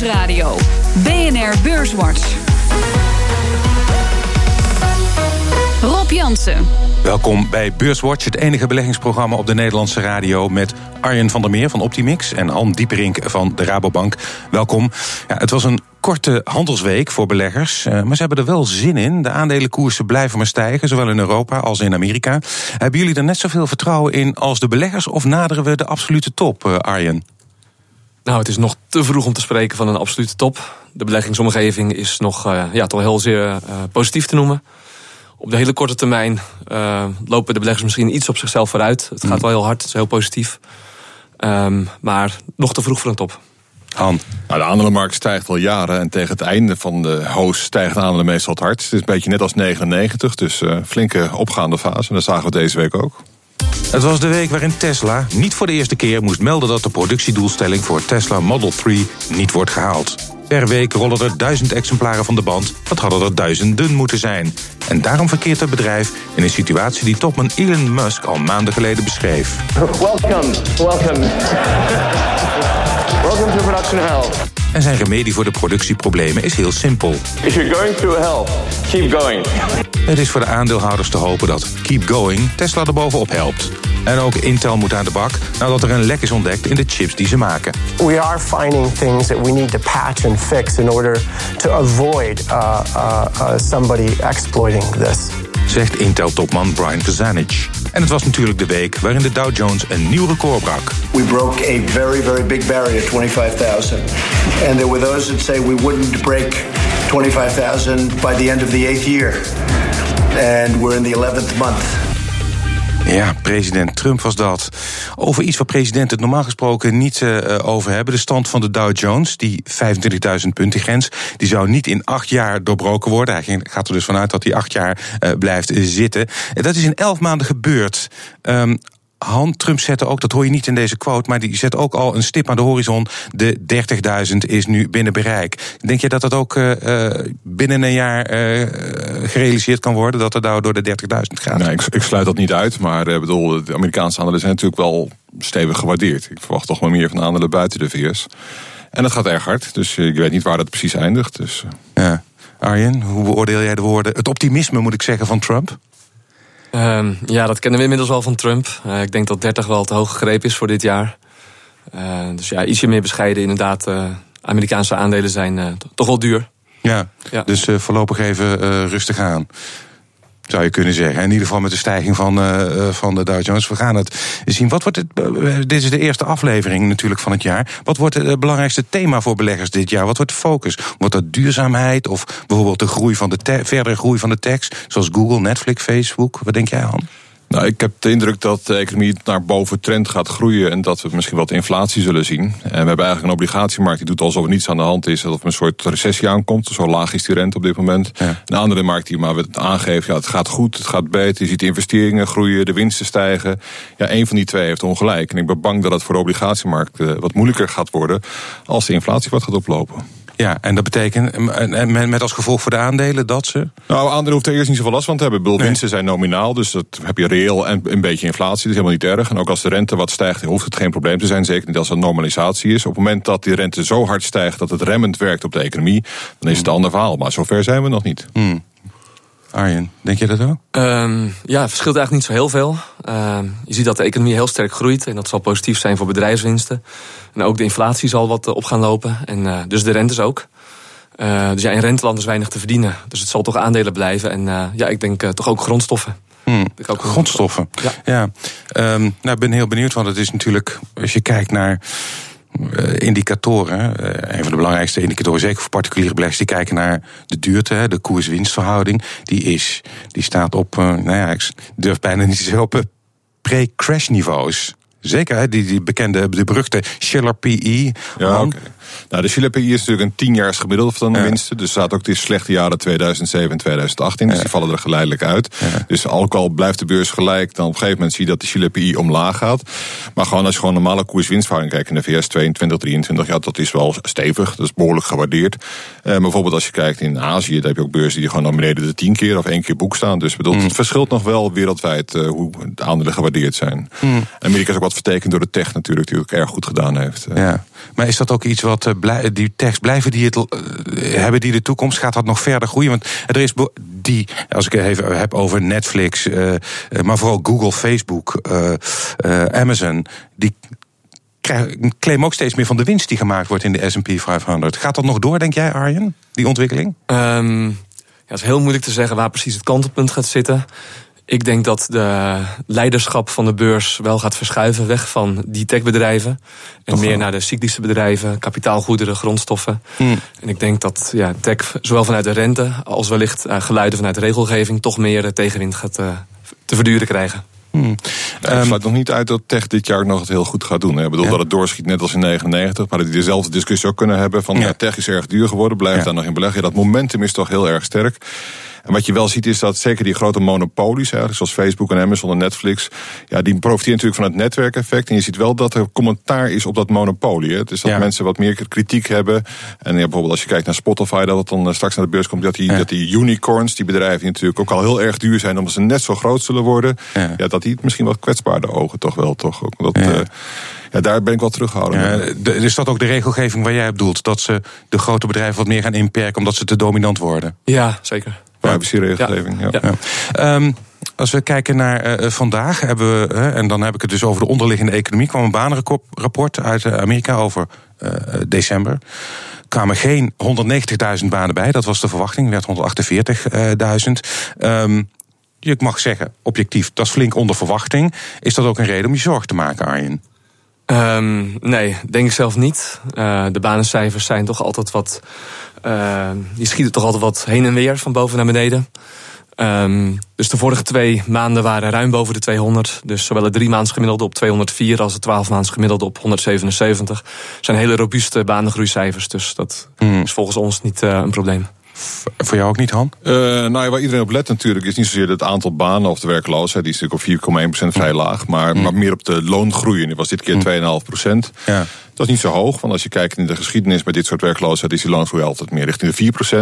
Nieuwsradio. BNR Beurswatch. Rob Jansen. Welkom bij Beurswatch, het enige beleggingsprogramma op de Nederlandse radio... met Arjen van der Meer van Optimix en Han Dieperink van de Rabobank. Welkom. Ja, het was een korte handelsweek voor beleggers, eh, maar ze hebben er wel zin in. De aandelenkoersen blijven maar stijgen, zowel in Europa als in Amerika. Hebben jullie er net zoveel vertrouwen in als de beleggers... of naderen we de absolute top, eh, Arjen? Nou, het is nog te vroeg om te spreken van een absolute top. De beleggingsomgeving is nog uh, ja, toch heel zeer uh, positief te noemen. Op de hele korte termijn uh, lopen de beleggers misschien iets op zichzelf vooruit. Het gaat wel heel hard, het is heel positief. Um, maar nog te vroeg voor een top. Han. Nou, de aandelenmarkt stijgt al jaren en tegen het einde van de hoos stijgt de aandelen meestal het hard. Het is een beetje net als 99, dus uh, flinke opgaande fase. En dat zagen we deze week ook. Het was de week waarin Tesla niet voor de eerste keer moest melden dat de productiedoelstelling voor Tesla Model 3 niet wordt gehaald. Per week rollen er duizend exemplaren van de band. Dat hadden er duizenden moeten zijn. En daarom verkeert het bedrijf in een situatie die topman Elon Musk al maanden geleden beschreef. Welcome, welcome. welcome to production hell. En zijn remedie voor de productieproblemen is heel simpel. If you're going through hell, keep going. Het is voor de aandeelhouders te hopen dat Keep Going Tesla er bovenop helpt. En ook Intel moet aan de bak nadat er een lek is ontdekt in de chips die ze maken. We are finding things that we need to patch and fix in order to avoid uh, uh, uh, somebody exploiting this. Zegt Intel-topman Brian Kazanich. En het was natuurlijk de week waarin de Dow Jones een nieuw record brak. We broke a very, very big barrier, 25,000. And there were those that say we wouldn't break 25,000 by the end of the eighth year. And we're in the 11th month. Ja, president Trump was dat. Over iets waar presidenten het normaal gesproken niet uh, over hebben. De stand van de Dow Jones, die 25.000 punten grens, die zou niet in acht jaar doorbroken worden. Hij gaat er dus vanuit dat hij acht jaar uh, blijft zitten. Dat is in elf maanden gebeurd. Um, Han Trump zette ook, dat hoor je niet in deze quote, maar die zet ook al een stip aan de horizon. De 30.000 is nu binnen bereik. Denk je dat dat ook uh, binnen een jaar uh, gerealiseerd kan worden? Dat het nou door de 30.000 gaat? Nee, ik, ik, sluit dat niet uit. Maar bedoel, de Amerikaanse aandelen zijn natuurlijk wel stevig gewaardeerd. Ik verwacht toch wel meer van aandelen buiten de VS. En dat gaat erg hard. Dus je weet niet waar dat precies eindigt. Dus. Ja. Arjen, hoe beoordeel jij de woorden? Het optimisme, moet ik zeggen, van Trump? Uh, ja, dat kennen we inmiddels wel van Trump. Uh, ik denk dat 30 wel te hoog gegrepen is voor dit jaar. Uh, dus ja, ietsje meer bescheiden. Inderdaad, uh, Amerikaanse aandelen zijn toch wel duur. Ja, ja. dus voorlopig even rustig aan. Zou je kunnen zeggen. In ieder geval met de stijging van, uh, van de Dow Jones. We gaan het zien. Wat wordt het, uh, dit is de eerste aflevering natuurlijk van het jaar. Wat wordt het belangrijkste thema voor beleggers dit jaar? Wat wordt de focus? Wordt dat duurzaamheid of bijvoorbeeld de groei van de verdere groei van de tekst? Zoals Google, Netflix, Facebook. Wat denk jij aan? Nou, ik heb de indruk dat de economie naar boven trend gaat groeien en dat we misschien wat inflatie zullen zien. En we hebben eigenlijk een obligatiemarkt die doet alsof er niets aan de hand is, alsof er een soort recessie aankomt. Zo laag is die rente op dit moment. Ja. Een andere markt die maar aangeeft, ja, het gaat goed, het gaat beter. Je ziet de investeringen groeien, de winsten stijgen. Ja, één van die twee heeft ongelijk. En ik ben bang dat het voor de obligatiemarkt wat moeilijker gaat worden als de inflatie wat gaat oplopen. Ja, en dat betekent en met als gevolg voor de aandelen dat ze. Nou, aandelen hoeft er eerst niet zoveel last van te hebben. Bedoel, winsten zijn nominaal, dus dat heb je reëel en een beetje inflatie. Dat is helemaal niet erg. En ook als de rente wat stijgt, hoeft het geen probleem te zijn. Zeker niet als het normalisatie is. Op het moment dat die rente zo hard stijgt dat het remmend werkt op de economie, dan is het een ander verhaal. Maar zover zijn we nog niet. Hmm. Arjen, denk je dat ook? Um, ja, het verschilt eigenlijk niet zo heel veel. Uh, je ziet dat de economie heel sterk groeit en dat zal positief zijn voor bedrijfswinsten. En ook de inflatie zal wat op gaan lopen en uh, dus de rentes ook. Uh, dus ja, in renteland is weinig te verdienen. Dus het zal toch aandelen blijven. En ja, ik denk toch ook grondstoffen. Hmm. Ook grondstoffen. Ja. ja. Um, nou, ik ben heel benieuwd, want het is natuurlijk, als je kijkt naar indicatoren, een van de belangrijkste indicatoren, zeker voor particuliere beleggers, die kijken naar de duurte, de koers-winstverhouding. Die, is, die staat op, nou ja, ik durf bijna niet te zeggen, op pre-crash niveaus. Zeker, die, die bekende, de beruchte Schiller PE. Ja. Nou, de Schiller PE is natuurlijk een tienjaars gemiddelde van de winsten. Dus staat ook de slechte jaren 2007 en 2018. Dus die vallen er geleidelijk uit. Dus ook al blijft de beurs gelijk, dan op een gegeven moment zie je dat de PE omlaag gaat. Maar gewoon als je gewoon normale koers-winstverhouding kijkt in de VS 22, 23, ja, dat is wel stevig. Dat is behoorlijk gewaardeerd. Uh, bijvoorbeeld als je kijkt in Azië, dan heb je ook beurzen die gewoon naar beneden de tien keer of één keer boek staan. Dus bedoel, mm. het verschilt nog wel wereldwijd uh, hoe de aandelen gewaardeerd zijn. Mm. Amerika is ook wat vertekend door de tech natuurlijk, die ook erg goed gedaan heeft. Ja. Maar is dat ook iets wat die techs blijven die het hebben die de toekomst? Gaat dat nog verder groeien? Want er is die, als ik het even heb over Netflix, maar vooral Google, Facebook, Amazon, die claim ook steeds meer van de winst die gemaakt wordt in de SP 500. Gaat dat nog door, denk jij, Arjen, die ontwikkeling? Um, ja, het is heel moeilijk te zeggen waar precies het kantelpunt gaat zitten. Ik denk dat de leiderschap van de beurs wel gaat verschuiven weg van die techbedrijven. En meer naar de cyclische bedrijven, kapitaalgoederen, grondstoffen. Hmm. En ik denk dat ja, tech zowel vanuit de rente als wellicht uh, geluiden vanuit de regelgeving toch meer uh, tegenwind gaat uh, te verduren krijgen. Hmm. het ehm, sluit nog niet uit dat tech dit jaar nog het heel goed gaat doen. Ik bedoel dat het doorschiet net als in 99, maar dat die dezelfde discussie ook kunnen hebben van ja. tech is erg duur geworden, blijft daar nog in beleggen. dat momentum is toch heel erg sterk. En wat je wel ziet is dat zeker die grote monopolies, eigenlijk, zoals Facebook en Amazon en Netflix, ja, die profiteren natuurlijk van het netwerkeffect. En je ziet wel dat er commentaar is op dat monopolie. Hè. Dus dat mensen wat meer kritiek hebben. En ja, bijvoorbeeld als je kijkt naar Spotify, dat het dan eh, straks naar de beurs komt, dat die, dat die unicorns, die bedrijven die natuurlijk ook al heel erg duur zijn, omdat ze net zo groot zullen worden, ja, dat die misschien wat kwetsbaarder ogen toch wel. Toch, ook, dat, ja. Uh, ja, daar ben ik wel terughouden. Ja, is dat ook de regelgeving waar jij op doelt? Dat ze de grote bedrijven wat meer gaan inperken omdat ze te dominant worden? Ja, zeker privacyregelgeving. Ja. ja. Ehm, als we kijken naar uh, vandaag, hebben we, uh, en dan heb ik het dus over de onderliggende economie, kwam een banenrapport uit uh, Amerika over december. kwamen geen 190.000 banen bij, dat was de verwachting, werd 148.000. Um, je mag zeggen, objectief, dat is flink onder verwachting. Is dat ook een reden om je zorgen te maken, Arjen? Um, nee, denk ik zelf niet. Uh, de banencijfers zijn toch altijd wat. Uh, die schieten toch altijd wat heen en weer van boven naar beneden. Um, dus de vorige twee maanden waren ruim boven de 200. Dus zowel het drie maands gemiddelde op 204 als het 12 maands gemiddelde op 177. zijn hele robuuste banengroeicijfers. Dus dat mm. is volgens ons niet uh, een probleem. Voor jou ook niet, Han? Uh, nou ja, waar iedereen op let natuurlijk is niet zozeer het aantal banen of de werkloosheid. Die is natuurlijk op 4,1% vrij laag. Maar, mm. maar meer op de loongroei. Die was dit keer 2,5%. Ja. Dat is niet zo hoog, want als je kijkt in de geschiedenis met dit soort werkloosheid, is die loongroei altijd meer richting de 4%.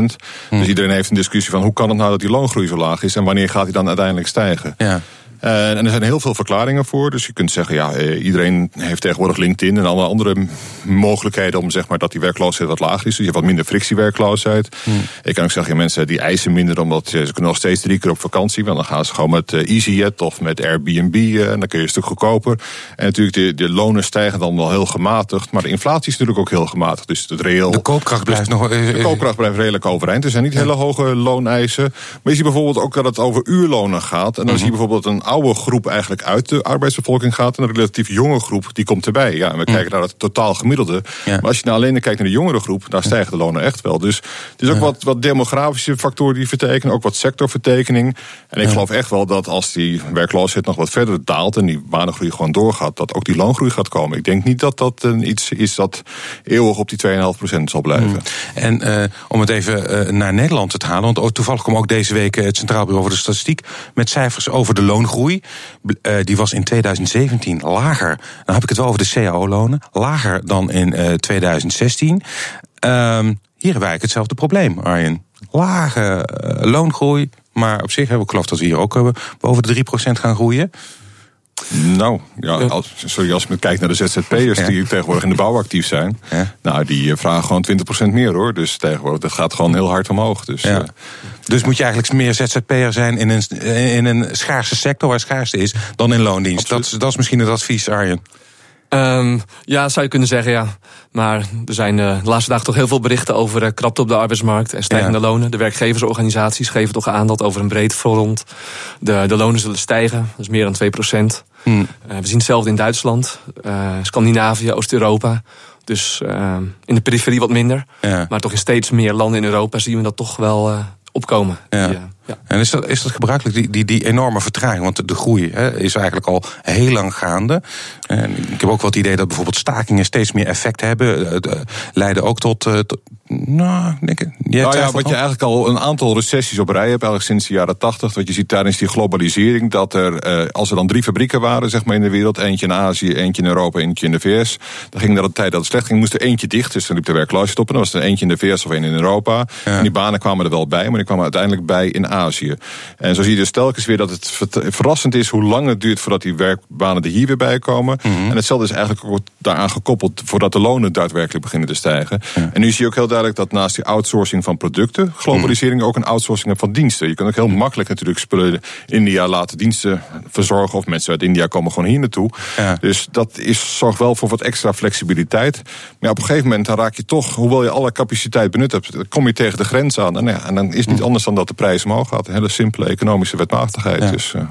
Mm. Dus iedereen heeft een discussie van hoe kan het nou dat die loongroei zo laag is en wanneer gaat die dan uiteindelijk stijgen? Ja. Uh, en er zijn heel veel verklaringen voor. Dus je kunt zeggen, ja, eh, iedereen heeft tegenwoordig LinkedIn en alle andere mogelijkheden om zeg maar dat die werkloosheid wat lager is. Dus je hebt wat minder frictiewerkloosheid. Hmm. Ik kan ook zeggen, ja, mensen die eisen minder omdat ze kunnen nog steeds drie keer op vakantie. Want dan gaan ze gewoon met uh, EasyJet of met Airbnb en dan kun je een stuk goedkoper. En natuurlijk, de, de lonen stijgen dan wel heel gematigd. Maar de inflatie is natuurlijk ook heel gematigd. Dus het reëel. De koopkracht blijft nog. De koopkracht blijft redelijk overeind. Er zijn niet hele hoge looneisen. Maar je ziet bijvoorbeeld ook dat het over uurlonen gaat. En dan mhm. zie je bijvoorbeeld een oude groep eigenlijk uit de arbeidsbevolking gaat. En een relatief jonge groep die komt erbij. Ja, en we kijken naar het totaal gemiddelde. Maar als je nou alleen kijkt naar de jongere groep, daar stijgen de lonen echt wel. Dus het is ook wat, wat demografische factoren die vertekenen. Ook wat sectorvertekening. En ik geloof echt wel dat als die werkloosheid nog wat verder daalt. en die banengroei gewoon doorgaat, dat ook die loongroei gaat komen. Ik denk niet dat dat een iets is dat eeuwig op die 2,5% zal blijven. Mm. En uh, om het even uh, naar Nederland te halen. Want toevallig kwam ook deze week het Centraal Bureau voor de Statistiek met cijfers over de loongroei. Uh, die was in 2017 lager. Dan heb ik het wel over de CAO-lonen. Lager dan in 2016. Um, hier hebben wij hetzelfde probleem, Arjen. Lage loongroei. Maar op zich hebben we geloof dat we hier ook hebben, boven de 3% gaan groeien. Nou, ja, als, sorry, als je kijkt naar de ZZP'ers die tegenwoordig in de bouw actief zijn. Nou, die eh, vragen gewoon 20% meer hoor. Dus tegenwoordig, dat gaat gewoon heel hard omhoog. Dus, ja. Dus moet je eigenlijk meer ZZP'er zijn in een, in een schaarse sector waar schaarste is, dan in loondienst. Dat, dat is misschien het advies, Arjen. Um, ja, zou je kunnen zeggen, ja. Maar er zijn uh, de laatste dagen toch heel veel berichten over uh, krapte op de arbeidsmarkt en stijgende lonen. De werkgeversorganisaties geven toch aan dat over een breed front de, de lonen zullen stijgen. Dat is meer dan 2 procent. Hmm. Uh, we zien hetzelfde in Duitsland, Scandinavië, Oost-Europa. Dus in de periferie wat minder. Ja. Maar toch in steeds meer landen in Europa zien we dat toch wel opkomen. Ja. Die, ja. En is dat, is dat gebruikelijk, die, die, die enorme vertraging? Want de groei hè, is eigenlijk al heel lang gaande. En ik heb ook wel het idee dat bijvoorbeeld stakingen steeds meer effect hebben. Uh, leiden ook tot, uh, Nou, denk ik. Nou ja, wat je eigenlijk al een aantal recessies op rij hebt, eigenlijk sinds de jaren tachtig. Wat je ziet tijdens die globalisering, dat er, eh, als er dan drie fabrieken waren, zeg maar in de wereld, eentje in Azië, eentje in Europa, eentje in de VS. Dan ging dat de tijd dat het slecht ging, moest er eentje dicht. Dus dan liep de werkloosheid op. En dan was er eentje in de VS of één in Europa. En die banen kwamen er wel bij, maar die kwamen uiteindelijk bij in Azië. En zo zie je dus telkens weer dat het verrassend is hoe lang het duurt voordat die werkbanen er hier weer bij komen. En hetzelfde is eigenlijk ook daaraan gekoppeld voordat de lonen daadwerkelijk beginnen te stijgen. En nu zie je ook heel duidelijk dat naast die outsourcing van producten, globalisering ook een outsourcing hebt van diensten. Je kunt ook heel makkelijk natuurlijk spullen in India laten diensten verzorgen. Of mensen uit India komen gewoon hier naartoe. Ja. Dus dat is, zorgt wel voor wat extra flexibiliteit. Maar op een gegeven moment dan raak je toch, hoewel je alle capaciteit benut hebt, kom je tegen de grens aan. En, ja, en dan is het niet anders dan dat de prijs omhoog gaat. Een hele simpele economische wetmatigheid. Ja. Dus, eh,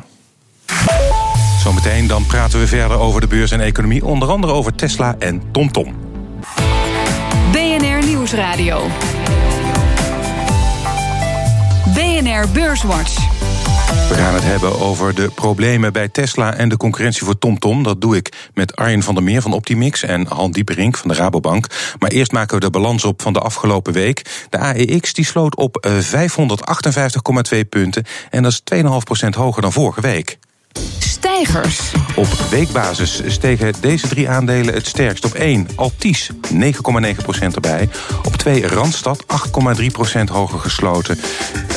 Zometeen dan praten we verder over de beurs en economie. Onder andere over Tesla en TomTom. Nieuwsradio. BNR Beurswatch. We gaan het hebben over de problemen bij Tesla en de concurrentie voor TomTom. Dat doe ik met Arjen van der Meer van Optimix en Han Dieperink van de Rabobank. Maar eerst maken we de balans op van de afgelopen week. De AEX die sloot op eh, 558,2 punten en dat is 2,5% hoger dan vorige week. Stijgers. Op weekbasis stegen deze drie aandelen het sterkst. Op 1 Altis 9,9% erbij. Op 2 Randstad 8,3% hoger gesloten.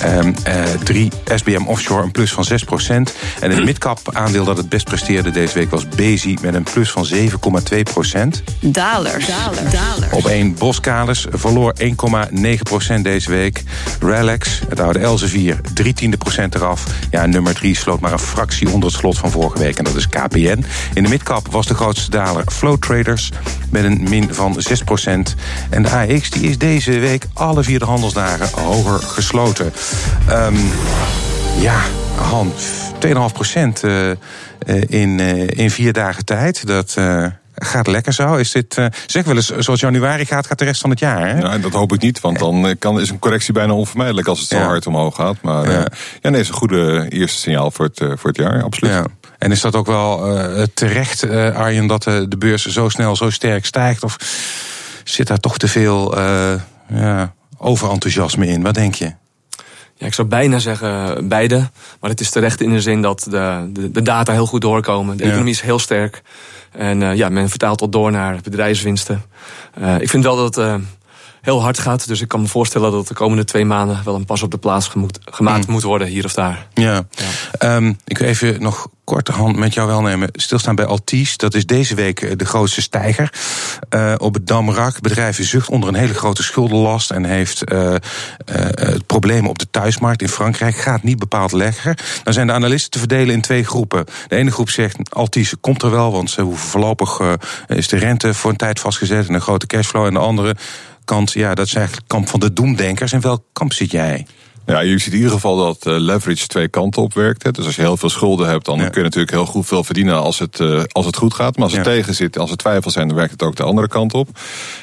Ehm, eh, 3 SBM Offshore een plus van 6%. En het midcap aandeel dat het best presteerde deze week was Bezi met een plus van 7,2%. Dalers. Dalers. Op 1 Boskalis verloor 1,9% deze week. Relax, het oude Elsevier, 3 tiende procent eraf. Ja, nummer 3 sloot maar een fractie onder het slot van vorige week. En dat is KPN. In de midcap was de grootste daler Flow Traders met een min van 6%. En de AX die is deze week alle vier de handelsdagen hoger gesloten. Ehm, ja, Han, 2,5% eh, eh, in, eh, in vier dagen tijd. Dat... Gaat lekker zo? Is dit, eh, zeg wel eens, zoals januari gaat, gaat de rest van het jaar. Hè? nou, dat hoop ik niet, want dan eh, kan, is een correctie bijna onvermijdelijk als het zo Ja. hard omhoog gaat. Maar eh, Ja. ja. nee, is een goede eerste signaal voor het, voor het jaar, absoluut. Ja. En is dat ook wel terecht, Arjen, dat eh, de beurs zo snel, zo sterk stijgt? Of zit daar toch te veel ja, overenthousiasme in? Wat denk je? Ja, ik zou bijna zeggen beide. Maar het is terecht in de zin dat de, de, de data heel goed doorkomen. De Ja. economie is heel sterk. En eh, ja, men vertaalt dat door naar bedrijfswinsten. Eh, ik vind wel dat het eh, heel hard gaat. Dus ik kan me voorstellen dat de komende twee maanden wel een pas op de plaats gemaakt moet worden hier of daar. Ja. Ehm, ik wil even nog korte hand met jou wel nemen. Stilstaan bij Altis. Dat is deze week eh, de grootste stijger. Eh, op het Damrak. Het bedrijf zucht onder een hele grote schuldenlast. En heeft eh eh, het problemen op de thuismarkt in Frankrijk. Gaat niet bepaald lekker. Dan zijn de analisten te verdelen in twee groepen. De ene groep zegt Altis komt er wel. Want ze hoeven voorlopig is de rente voor een tijd vastgezet. En een grote cashflow. En de andere kant, ja, dat is eigenlijk kamp van de doemdenkers. In welk kamp zit jij? Ja, je ziet in ieder geval dat eh, leverage twee kanten op werkt. Hè. Dus als je heel veel schulden hebt, dan Ja. kun je natuurlijk heel goed veel verdienen als het, eh, als het goed gaat. Maar als het Ja. tegen zit, als er twijfels zijn, dan werkt het ook de andere kant op.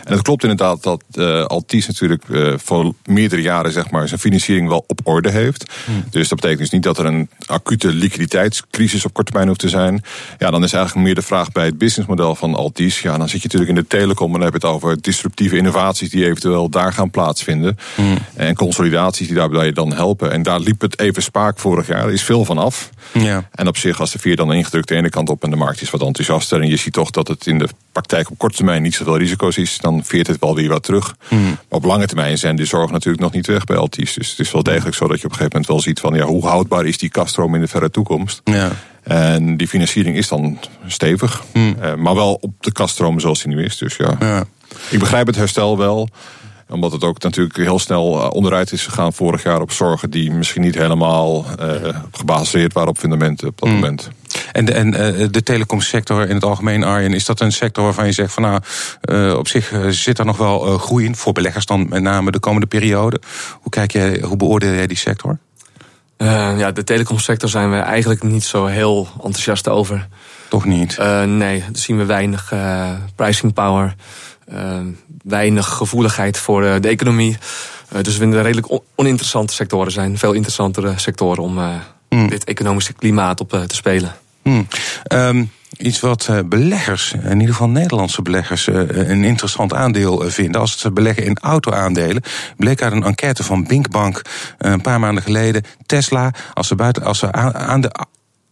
En het klopt inderdaad dat eh Altis natuurlijk voor meerdere jaren zeg maar, zijn financiering wel op orde heeft. Dus dat betekent dus niet dat er een acute liquiditeitscrisis op korte termijn hoeft te zijn. Ja, dan is eigenlijk meer de vraag bij het businessmodel van Altis. Ja, dan zit je natuurlijk in de telecom en dan heb je het over disruptieve innovaties die eventueel daar gaan plaatsvinden. En consolidaties die daarbij dan helpen. En daar liep het even spaak vorig jaar. Er is veel van af. Ja. En op zich, als de vier dan ingedrukt de ene kant op en de markt is wat enthousiaster. En je ziet toch dat het in de praktijk op korte termijn niet zoveel risico's is. Dan veert het wel weer wat terug. Maar op lange termijn zijn de zorgen natuurlijk nog niet weg bij Altis. Dus het is wel degelijk zo dat je op een gegeven moment wel ziet van ja, hoe houdbaar is die kaststroom in de verre toekomst. Ja. En die financiering is dan stevig. Eh, maar wel op de kaststroom zoals die nu is. Dus ja, Ja. ik begrijp het herstel wel omdat het ook natuurlijk heel snel eh, onderuit is gegaan vorig jaar op zorgen die misschien niet helemaal eh, gebaseerd waren op fundamenten op dat moment. En, de, en eh, de telecomsector in het algemeen, Arjen, is dat een sector waarvan je zegt van nou, eh, op zich zit er nog wel eh, groei in, voor beleggers dan met name de komende periode. Hoe kijk jij, hoe beoordeel jij die sector? Eh, ja, de telecomsector zijn we eigenlijk niet zo heel enthousiast over. Toch niet? Eh, nee, daar zien we weinig pricing power. Eh, weinig gevoeligheid voor eh, de economie. Eh, dus we vinden het redelijk on- oninteressante sectoren zijn. Veel interessantere sectoren om eh, dit economische klimaat op te spelen. Hmm. Um, iets wat beleggers, in ieder geval Nederlandse beleggers, een interessant aandeel vinden. Als ze beleggen in auto-aandelen, bleek uit een enquête van Binkbank een paar maanden geleden. Tesla, als ze, buiten, als ze aan de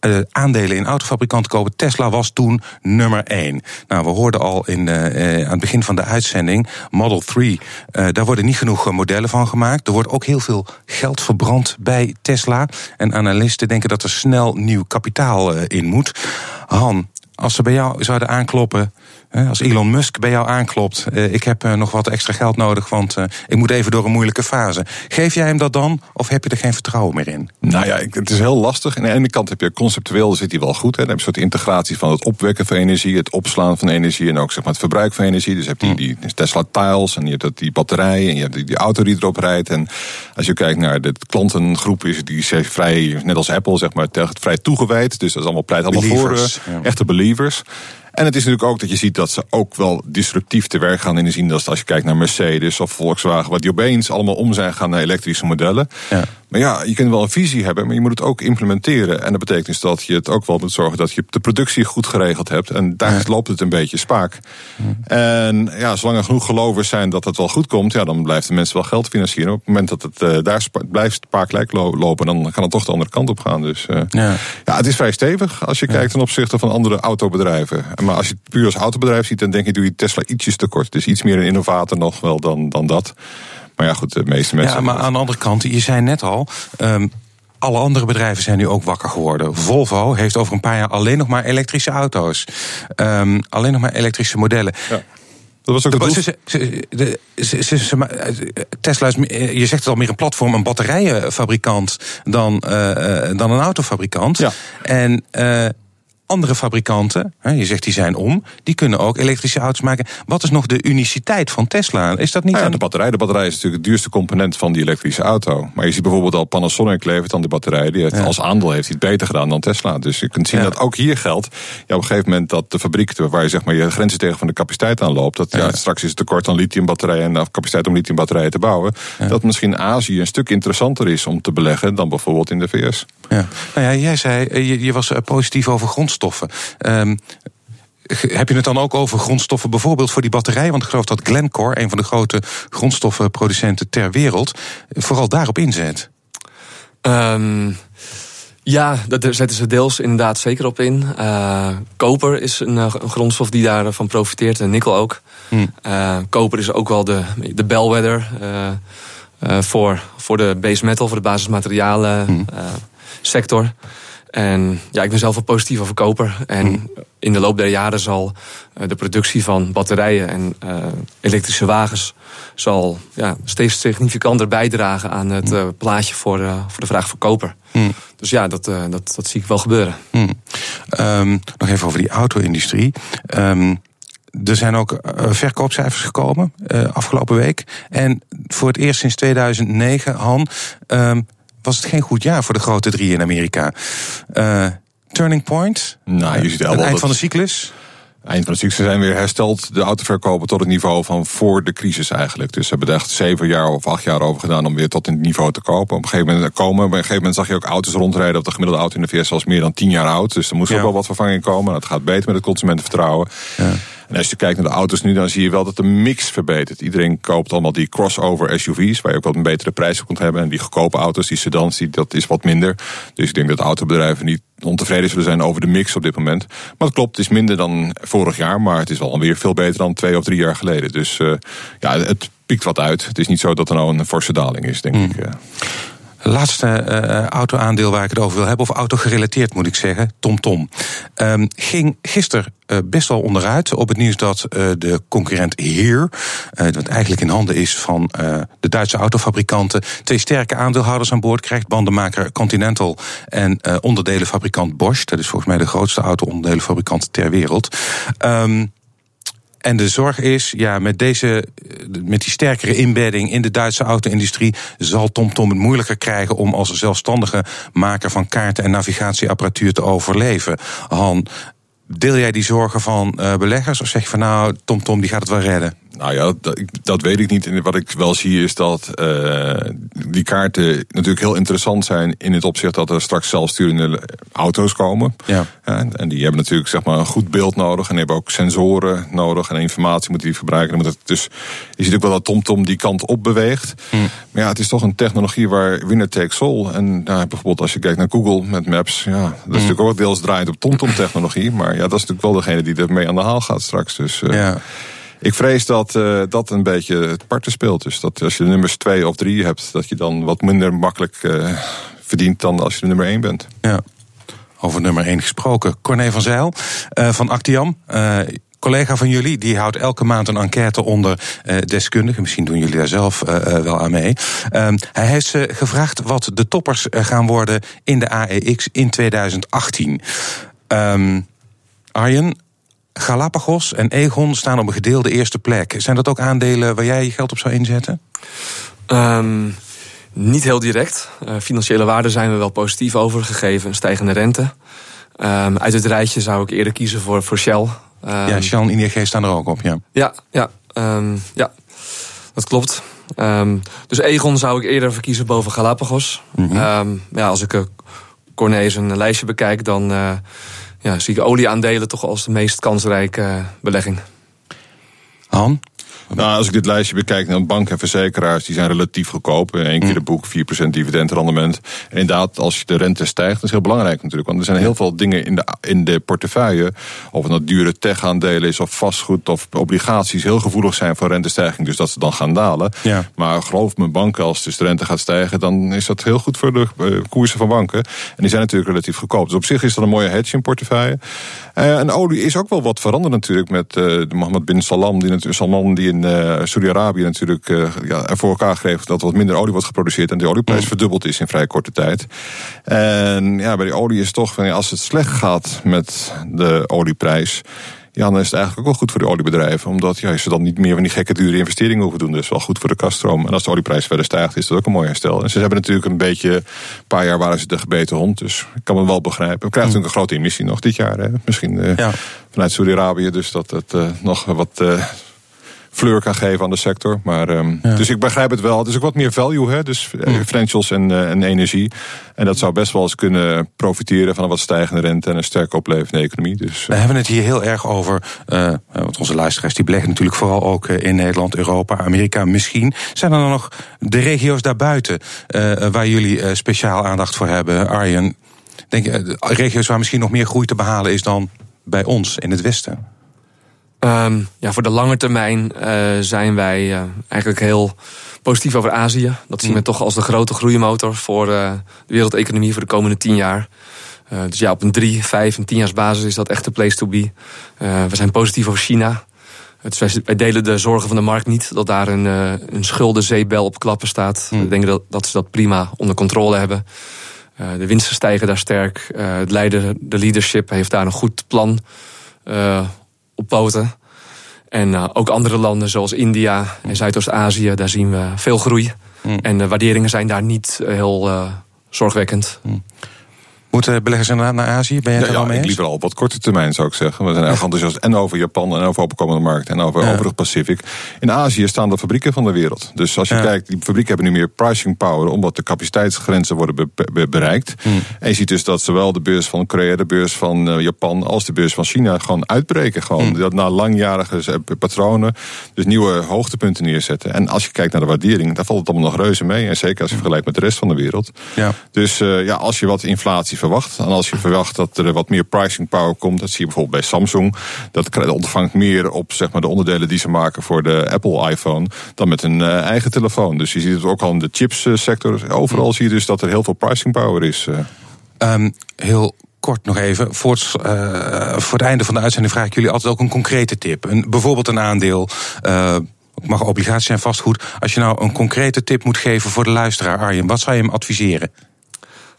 uh, aandelen in autofabrikanten kopen. Tesla was toen nummer 1. Nou, we hoorden al in, uh, aan het begin van de uitzending, Model 3, uh, daar worden niet genoeg modellen van gemaakt. Er wordt ook heel veel geld verbrand bij Tesla. En analisten denken dat er snel nieuw kapitaal in moet. Han, als ze bij jou zouden aankloppen. Als Elon Musk bij jou aanklopt, ik heb nog wat extra geld nodig, want ik moet even door een moeilijke fase. Geef jij hem dat dan, of heb je er geen vertrouwen meer in? Nou ja, het is heel lastig. Aan de ene kant heb je conceptueel, zit hij wel goed. Hè. Dan heb je een soort integratie van het opwekken van energie, het opslaan van energie en ook zeg maar, het verbruik van energie. Dus je hebt die, die Tesla Tiles en je hebt die batterijen en je hebt die, die auto die erop rijdt. En als je kijkt naar de klantengroep, is die vrij, net als Apple, zeg maar, vrij toegewijd. Dus dat is allemaal pleit allemaal voor echte believers. En het is natuurlijk ook dat je ziet dat ze ook wel disruptief te werk gaan in de zin dat als je kijkt naar Mercedes of Volkswagen, wat die opeens allemaal om zijn gaan naar elektrische modellen. Ja. Maar ja, je kunt wel een visie hebben, maar je moet het ook implementeren. En dat betekent dus dat je het ook wel moet zorgen dat je de productie goed geregeld hebt. En daar ja. loopt het een beetje spaak. En ja, zolang er genoeg gelovers zijn dat het wel goed komt, ja, dan blijft de mensen wel geld financieren. Op het moment dat het uh, daar blijft spaak lopen, dan kan het toch de andere kant op gaan. Dus uh, ja. ja. het is vrij stevig als je kijkt ten opzichte van andere autobedrijven. Maar als je het puur als autobedrijf ziet, dan denk je doe je Tesla ietsjes tekort. Dus iets meer een innovator nog wel dan, dan dat. Maar ja, goed, de meeste mensen. Ja, maar aan de andere kant, je zei net al. Um, alle andere bedrijven zijn nu ook wakker geworden. Volvo heeft over een paar jaar alleen nog maar elektrische auto's. Um, alleen nog maar elektrische modellen. Ja. Dat was ook de, ze, ze, de, ze, ze, Tesla is, je zegt het al meer een platform, een batterijenfabrikant dan, uh, dan een autofabrikant. Ja. En uh, andere fabrikanten, je zegt die zijn om, die kunnen ook elektrische auto's maken. Wat is nog de uniciteit van Tesla? Is dat niet nou ja, de batterij? De batterij is natuurlijk het duurste component van die elektrische auto. Maar je ziet bijvoorbeeld al Panasonic levert aan de batterij. Die heeft, ja. Als aandeel heeft hij het beter gedaan dan Tesla. Dus je kunt zien ja. dat ook hier geldt. Ja, op een gegeven moment dat de fabriek, waar je zeg maar je grenzen tegen van de capaciteit aanloopt. Dat ja. straks is het tekort aan lithiumbatterijen en capaciteit om lithiumbatterijen te bouwen. Dat misschien Azië een stuk interessanter is om te beleggen dan bijvoorbeeld in de VS. Ja. Nou ja, jij zei, je, je was positief over grondstoffen. Um, heb je het dan ook over grondstoffen, bijvoorbeeld voor die batterij? Want ik geloof dat Glencore, een van de grote grondstoffenproducenten ter wereld, vooral daarop inzet. Um, ja, daar zetten ze deels inderdaad zeker op in. Uh, koper is een, een, grondstof die daarvan profiteert, en nikkel ook. Hmm. Uh, koper is ook wel de, de bellwether uh, voor, voor de base metal, voor de basismaterialen hmm. sector. En ja, ik ben zelf wel positief over koper. En hmm. in de loop der jaren zal uh, de productie van batterijen en uh, elektrische wagens zal ja, steeds significanter bijdragen aan het uh, plaatje voor, voor de vraag voor koper. Hmm. Dus ja, dat, dat, dat zie ik wel gebeuren. Hmm. Um, nog even over die auto-industrie. Um, er zijn ook verkoopcijfers gekomen afgelopen week. En voor het eerst sinds 2009, Han. Um, was het geen goed jaar voor de grote drie in Amerika. Uh, turning point? Nou, je ziet het eind van de cyclus? Eind van de cyclus zijn weer hersteld, de autoverkopen, tot het niveau van voor de crisis eigenlijk. Dus ze hebben er echt zeven jaar of acht jaar over gedaan om weer tot het niveau te kopen. Op een gegeven moment komen, op een gegeven moment zag je ook auto's rondrijden. Op de gemiddelde auto in de VS was meer dan tien jaar oud. Dus er moest ja. ook wel wat vervanging komen. Het gaat beter met het consumentenvertrouwen. Ja. En als je kijkt naar de auto's nu, dan zie je wel dat de mix verbetert. Iedereen koopt allemaal die crossover SUV's, waar je ook wat een betere prijs op kunt hebben. En die goedkope auto's, die sedans, die, dat is wat minder. Dus ik denk dat autobedrijven niet ontevreden zullen zijn over de mix op dit moment. Maar het klopt, het is minder dan vorig jaar, maar het is wel alweer veel beter dan twee of drie jaar geleden. Dus uh, ja, het piekt wat uit. Het is niet zo dat er nou een forse daling is, denk mm. ik. Laatste uh, auto-aandeel waar ik het over wil hebben, of auto-gerelateerd moet ik zeggen, TomTom. Tom. Um, ging gisteren uh, best wel onderuit op het nieuws dat uh, de concurrent Heer, wat eigenlijk in handen is van de Duitse autofabrikanten, twee sterke aandeelhouders aan boord krijgt. Bandenmaker Continental en onderdelenfabrikant Bosch. Dat is volgens mij de grootste auto-onderdelenfabrikant ter wereld. Um, en de zorg is, ja, met, deze, met die sterkere inbedding in de Duitse auto-industrie zal TomTom het moeilijker krijgen om als zelfstandige maker van kaarten en navigatieapparatuur te overleven. Han, deel jij die zorgen van uh, beleggers of zeg je van nou, TomTom die gaat het wel redden? Nou ja, dat, dat, weet ik niet. En wat ik wel zie is dat uh, die kaarten natuurlijk heel interessant zijn in het opzicht dat er straks zelfsturende auto's komen. Ja. en die hebben natuurlijk zeg maar een goed beeld nodig en hebben ook sensoren nodig en informatie moeten die verbruiken. Dan moet het, dus je ziet ook wel dat TomTom die kant op beweegt. Hm. Maar ja, het is toch een technologie waar winner takes all. En nou, bijvoorbeeld als je kijkt naar Google met Maps, ja, dat is Hm. natuurlijk ook deels draaiend op TomTom technologie. Maar ja, dat is natuurlijk wel degene die ermee aan de haal gaat straks. Dus uh, Ja. Ik vrees dat uh, dat een beetje het parten speelt. Dus dat als je nummers twee of drie hebt, dat je dan wat minder makkelijk uh, verdient dan als je nummer één bent. Ja. Over nummer 1 gesproken. Corné van Zijl uh, van Actiam. Collega van jullie, die houdt elke maand een enquête onder deskundigen. Misschien doen jullie daar zelf wel aan mee. Uh, hij heeft ze gevraagd wat de toppers gaan worden in de AEX in 2018. Um, Arjen, Galapagos en Egon staan op een gedeelde eerste plek. Zijn dat ook aandelen waar jij je geld op zou inzetten? Um, niet heel direct. Uh, financiële waarden zijn we wel positief over, gegeven een stijgende rente. Um, uit het rijtje zou ik eerder kiezen voor, voor Shell. Um, ja, Shell en ING staan er ook op, ja. Ja, ja, ja dat klopt. dus Egon zou ik eerder verkiezen boven Galapagos. Mm -hmm. ja, als ik uh, een lijstje bekijk, dan uh, ja, zie ik olieaandelen toch als de meest kansrijke belegging. Han? Nou, als ik dit lijstje bekijk, dan banken en verzekeraars die zijn relatief goedkoop. Eén keer de boek, 4% dividendrendement. En inderdaad, als de rente stijgt, dat is heel belangrijk natuurlijk. Want er zijn heel veel dingen in de, in de portefeuille. Of het nou dure tech-aandelen is, of vastgoed, of obligaties, heel gevoelig zijn voor rentestijging. Dus dat ze dan gaan dalen. Ja. Maar geloof me, banken, als dus de rente gaat stijgen, dan is dat heel goed voor de uh, koersen van banken. En die zijn natuurlijk relatief goedkoop. Dus op zich is dat een mooie hedge in portefeuille. Uh, en olie is ook wel wat veranderd natuurlijk met uh, Mohammed bin Salam, die, natuurlijk, Salman, die in uh, Saudi-Arabië natuurlijk uh, ja, er voor elkaar geeft dat er wat minder olie wordt geproduceerd en de olieprijs mm. verdubbeld is in vrij korte tijd. En ja, bij die olie is toch, als het slecht gaat met de olieprijs. Ja, dan is het eigenlijk ook wel goed voor de oliebedrijven. Omdat ja, ze dan niet meer van die gekke dure investeringen hoeven doen. Dus wel goed voor de kaststroom. En als de olieprijs verder stijgt, is dat ook een mooi herstel. En ze hebben natuurlijk een beetje, een paar jaar waren ze de gebeten hond. Dus ik kan me wel begrijpen. We krijgen natuurlijk een grote emissie nog dit jaar. Hè? Misschien uh, ja. vanuit Saudi-Arabië. Dus dat het uh, nog wat... Uh, fleur kan geven aan de sector. Maar, um, ja. Dus ik begrijp het wel. Het is ook wat meer value, hè? dus mm. financials en, uh, en energie. En dat zou best wel eens kunnen profiteren van een wat stijgende rente en een sterk oplevende economie. Dus, uh. We hebben het hier heel erg over, uh, want onze luisteraars die beleggen natuurlijk vooral ook in Nederland, Europa, Amerika misschien. Zijn er dan nog de regio's daarbuiten waar jullie speciaal aandacht voor hebben? Arjen, denk je, regio's waar misschien nog meer groei te behalen is dan bij ons in het Westen? Um, ja, voor de lange termijn uh, zijn wij uh, eigenlijk heel positief over Azië. Dat zien we mm. toch als de grote groeimotor voor uh, de wereldeconomie voor de komende tien jaar. dus ja, op een drie, vijf en tien jaar basis is dat echt de place to be. we zijn positief over China. Dus wij, wij, delen de zorgen van de markt niet dat daar een, een schuldenzeebel op klappen staat. Mm. We denken dat, dat ze dat prima onder controle hebben. de winsten stijgen daar sterk. het leider, de leadership heeft daar een goed plan op poten. En uh, ook andere landen zoals India en Zuidoost-Azië, daar zien we veel groei. Mm. En de waarderingen zijn daar niet heel uh, zorgwekkend. Mm. Moeten beleggers inderdaad naar Azië? Ben je het ja, al mee eens? liever al op wat korte termijn zou ik zeggen. We zijn erg enthousiast en over Japan en over opkomende markten en over, ja. over het Pacific. In Azië staan de fabrieken van de wereld. Dus als je ja. kijkt, die fabrieken hebben nu meer pricing power omdat de capaciteitsgrenzen worden be be bereikt. Mm. En je ziet dus dat zowel de beurs van Korea, de beurs van uh, Japan als de beurs van China gewoon uitbreken. Gewoon Mm. dat na langjarige patronen dus nieuwe hoogtepunten neerzetten. En als je kijkt naar de waardering, daar valt het allemaal nog reuze mee. En zeker als je vergelijkt met de rest van de wereld. Ja. Dus uh, ja, als je wat inflatie verwacht. En als je verwacht dat er wat meer pricing power komt. Dat zie je bijvoorbeeld bij Samsung. Dat ontvangt meer op zeg maar, de onderdelen die ze maken voor de Apple iPhone. Dan met een uh, eigen telefoon. Dus je ziet het ook al in de chipssector. Overal zie je dus dat er heel veel pricing power is. Uh. Um, heel kort nog even. Voor het, uh, voor het einde van de uitzending vraag ik jullie altijd ook een concrete tip. Een, bijvoorbeeld een aandeel. Uh, het mag obligaties zijn, vastgoed. Als je nou een concrete tip moet geven voor de luisteraar, Arjen, wat zou je hem adviseren?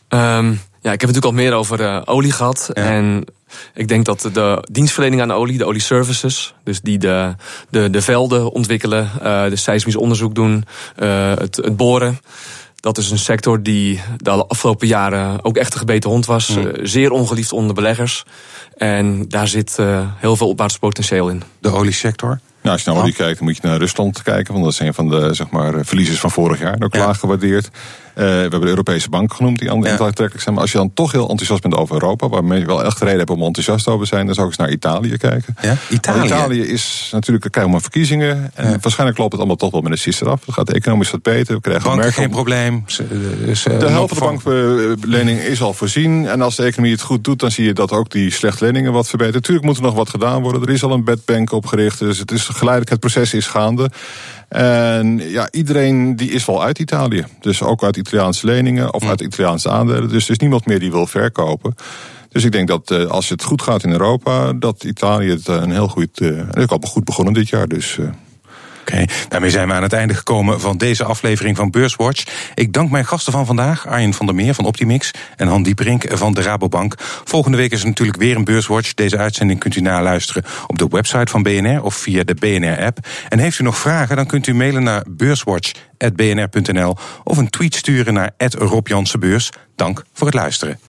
Um, ja, ik heb het natuurlijk al meer over uh, olie gehad. Ja. En ik denk dat de dienstverlening aan de olie, de olieservices, dus die de, de, de velden ontwikkelen, uh, de seismisch onderzoek doen, uh, het, het boren. Dat is een sector die de afgelopen jaren ook echt een gebeten hond was. Mm. zeer ongeliefd onder beleggers. En daar zit heel veel opwaarts potentieel in. De oliesector? Ja, als je naar olie kijkt, dan moet je naar Rusland kijken. Want dat is een van de zeg maar, verliezers van vorig jaar. Ook Ja. laag gewaardeerd. Eh, we hebben de Europese Bank genoemd, die aantrekkelijk zijn. Maar als je dan toch heel enthousiast bent over Europa, waar mensen wel echt reden hebben om enthousiast over te zijn, dan zou ik eens naar Italië kijken. Ja? Italië? Want Italië is natuurlijk, we krijgen maar verkiezingen. En Ja. waarschijnlijk loopt het allemaal toch wel met de sisser af. Het gaat economisch wat beter. We krijgen Banken geen probleem. Ze- eh, ze- de helft van de banklening is al voorzien. En als de economie het goed doet, dan zie je dat ook die slechte leningen wat verbeteren. Natuurlijk moet er nog wat gedaan worden. Er is al een bedbank opgericht. Dus het is geleidelijk, het proces is gaande. En ja, iedereen die is wel uit Italië. Dus ook uit Italiaanse leningen of uit Italiaanse aandelen. Dus er is niemand meer die wil verkopen. Dus ik denk dat eh, als het goed gaat in Europa, dat Italië het eh, een heel goed. eh en is ook al goed begonnen dit jaar. Dus. Oké, daarmee zijn we aan het einde gekomen van deze aflevering van Beurswatch. Ik dank mijn gasten van vandaag, Arjen van der Meer van Optimix en Han Dieperink van de Rabobank. Volgende week is er natuurlijk weer een Beurswatch. Deze uitzending kunt u naluisteren op de website van BNR of via de BNR-app. En heeft u nog vragen, dan kunt u mailen naar beurswatch.bnr.nl of een tweet sturen naar Rob. Dank voor het luisteren.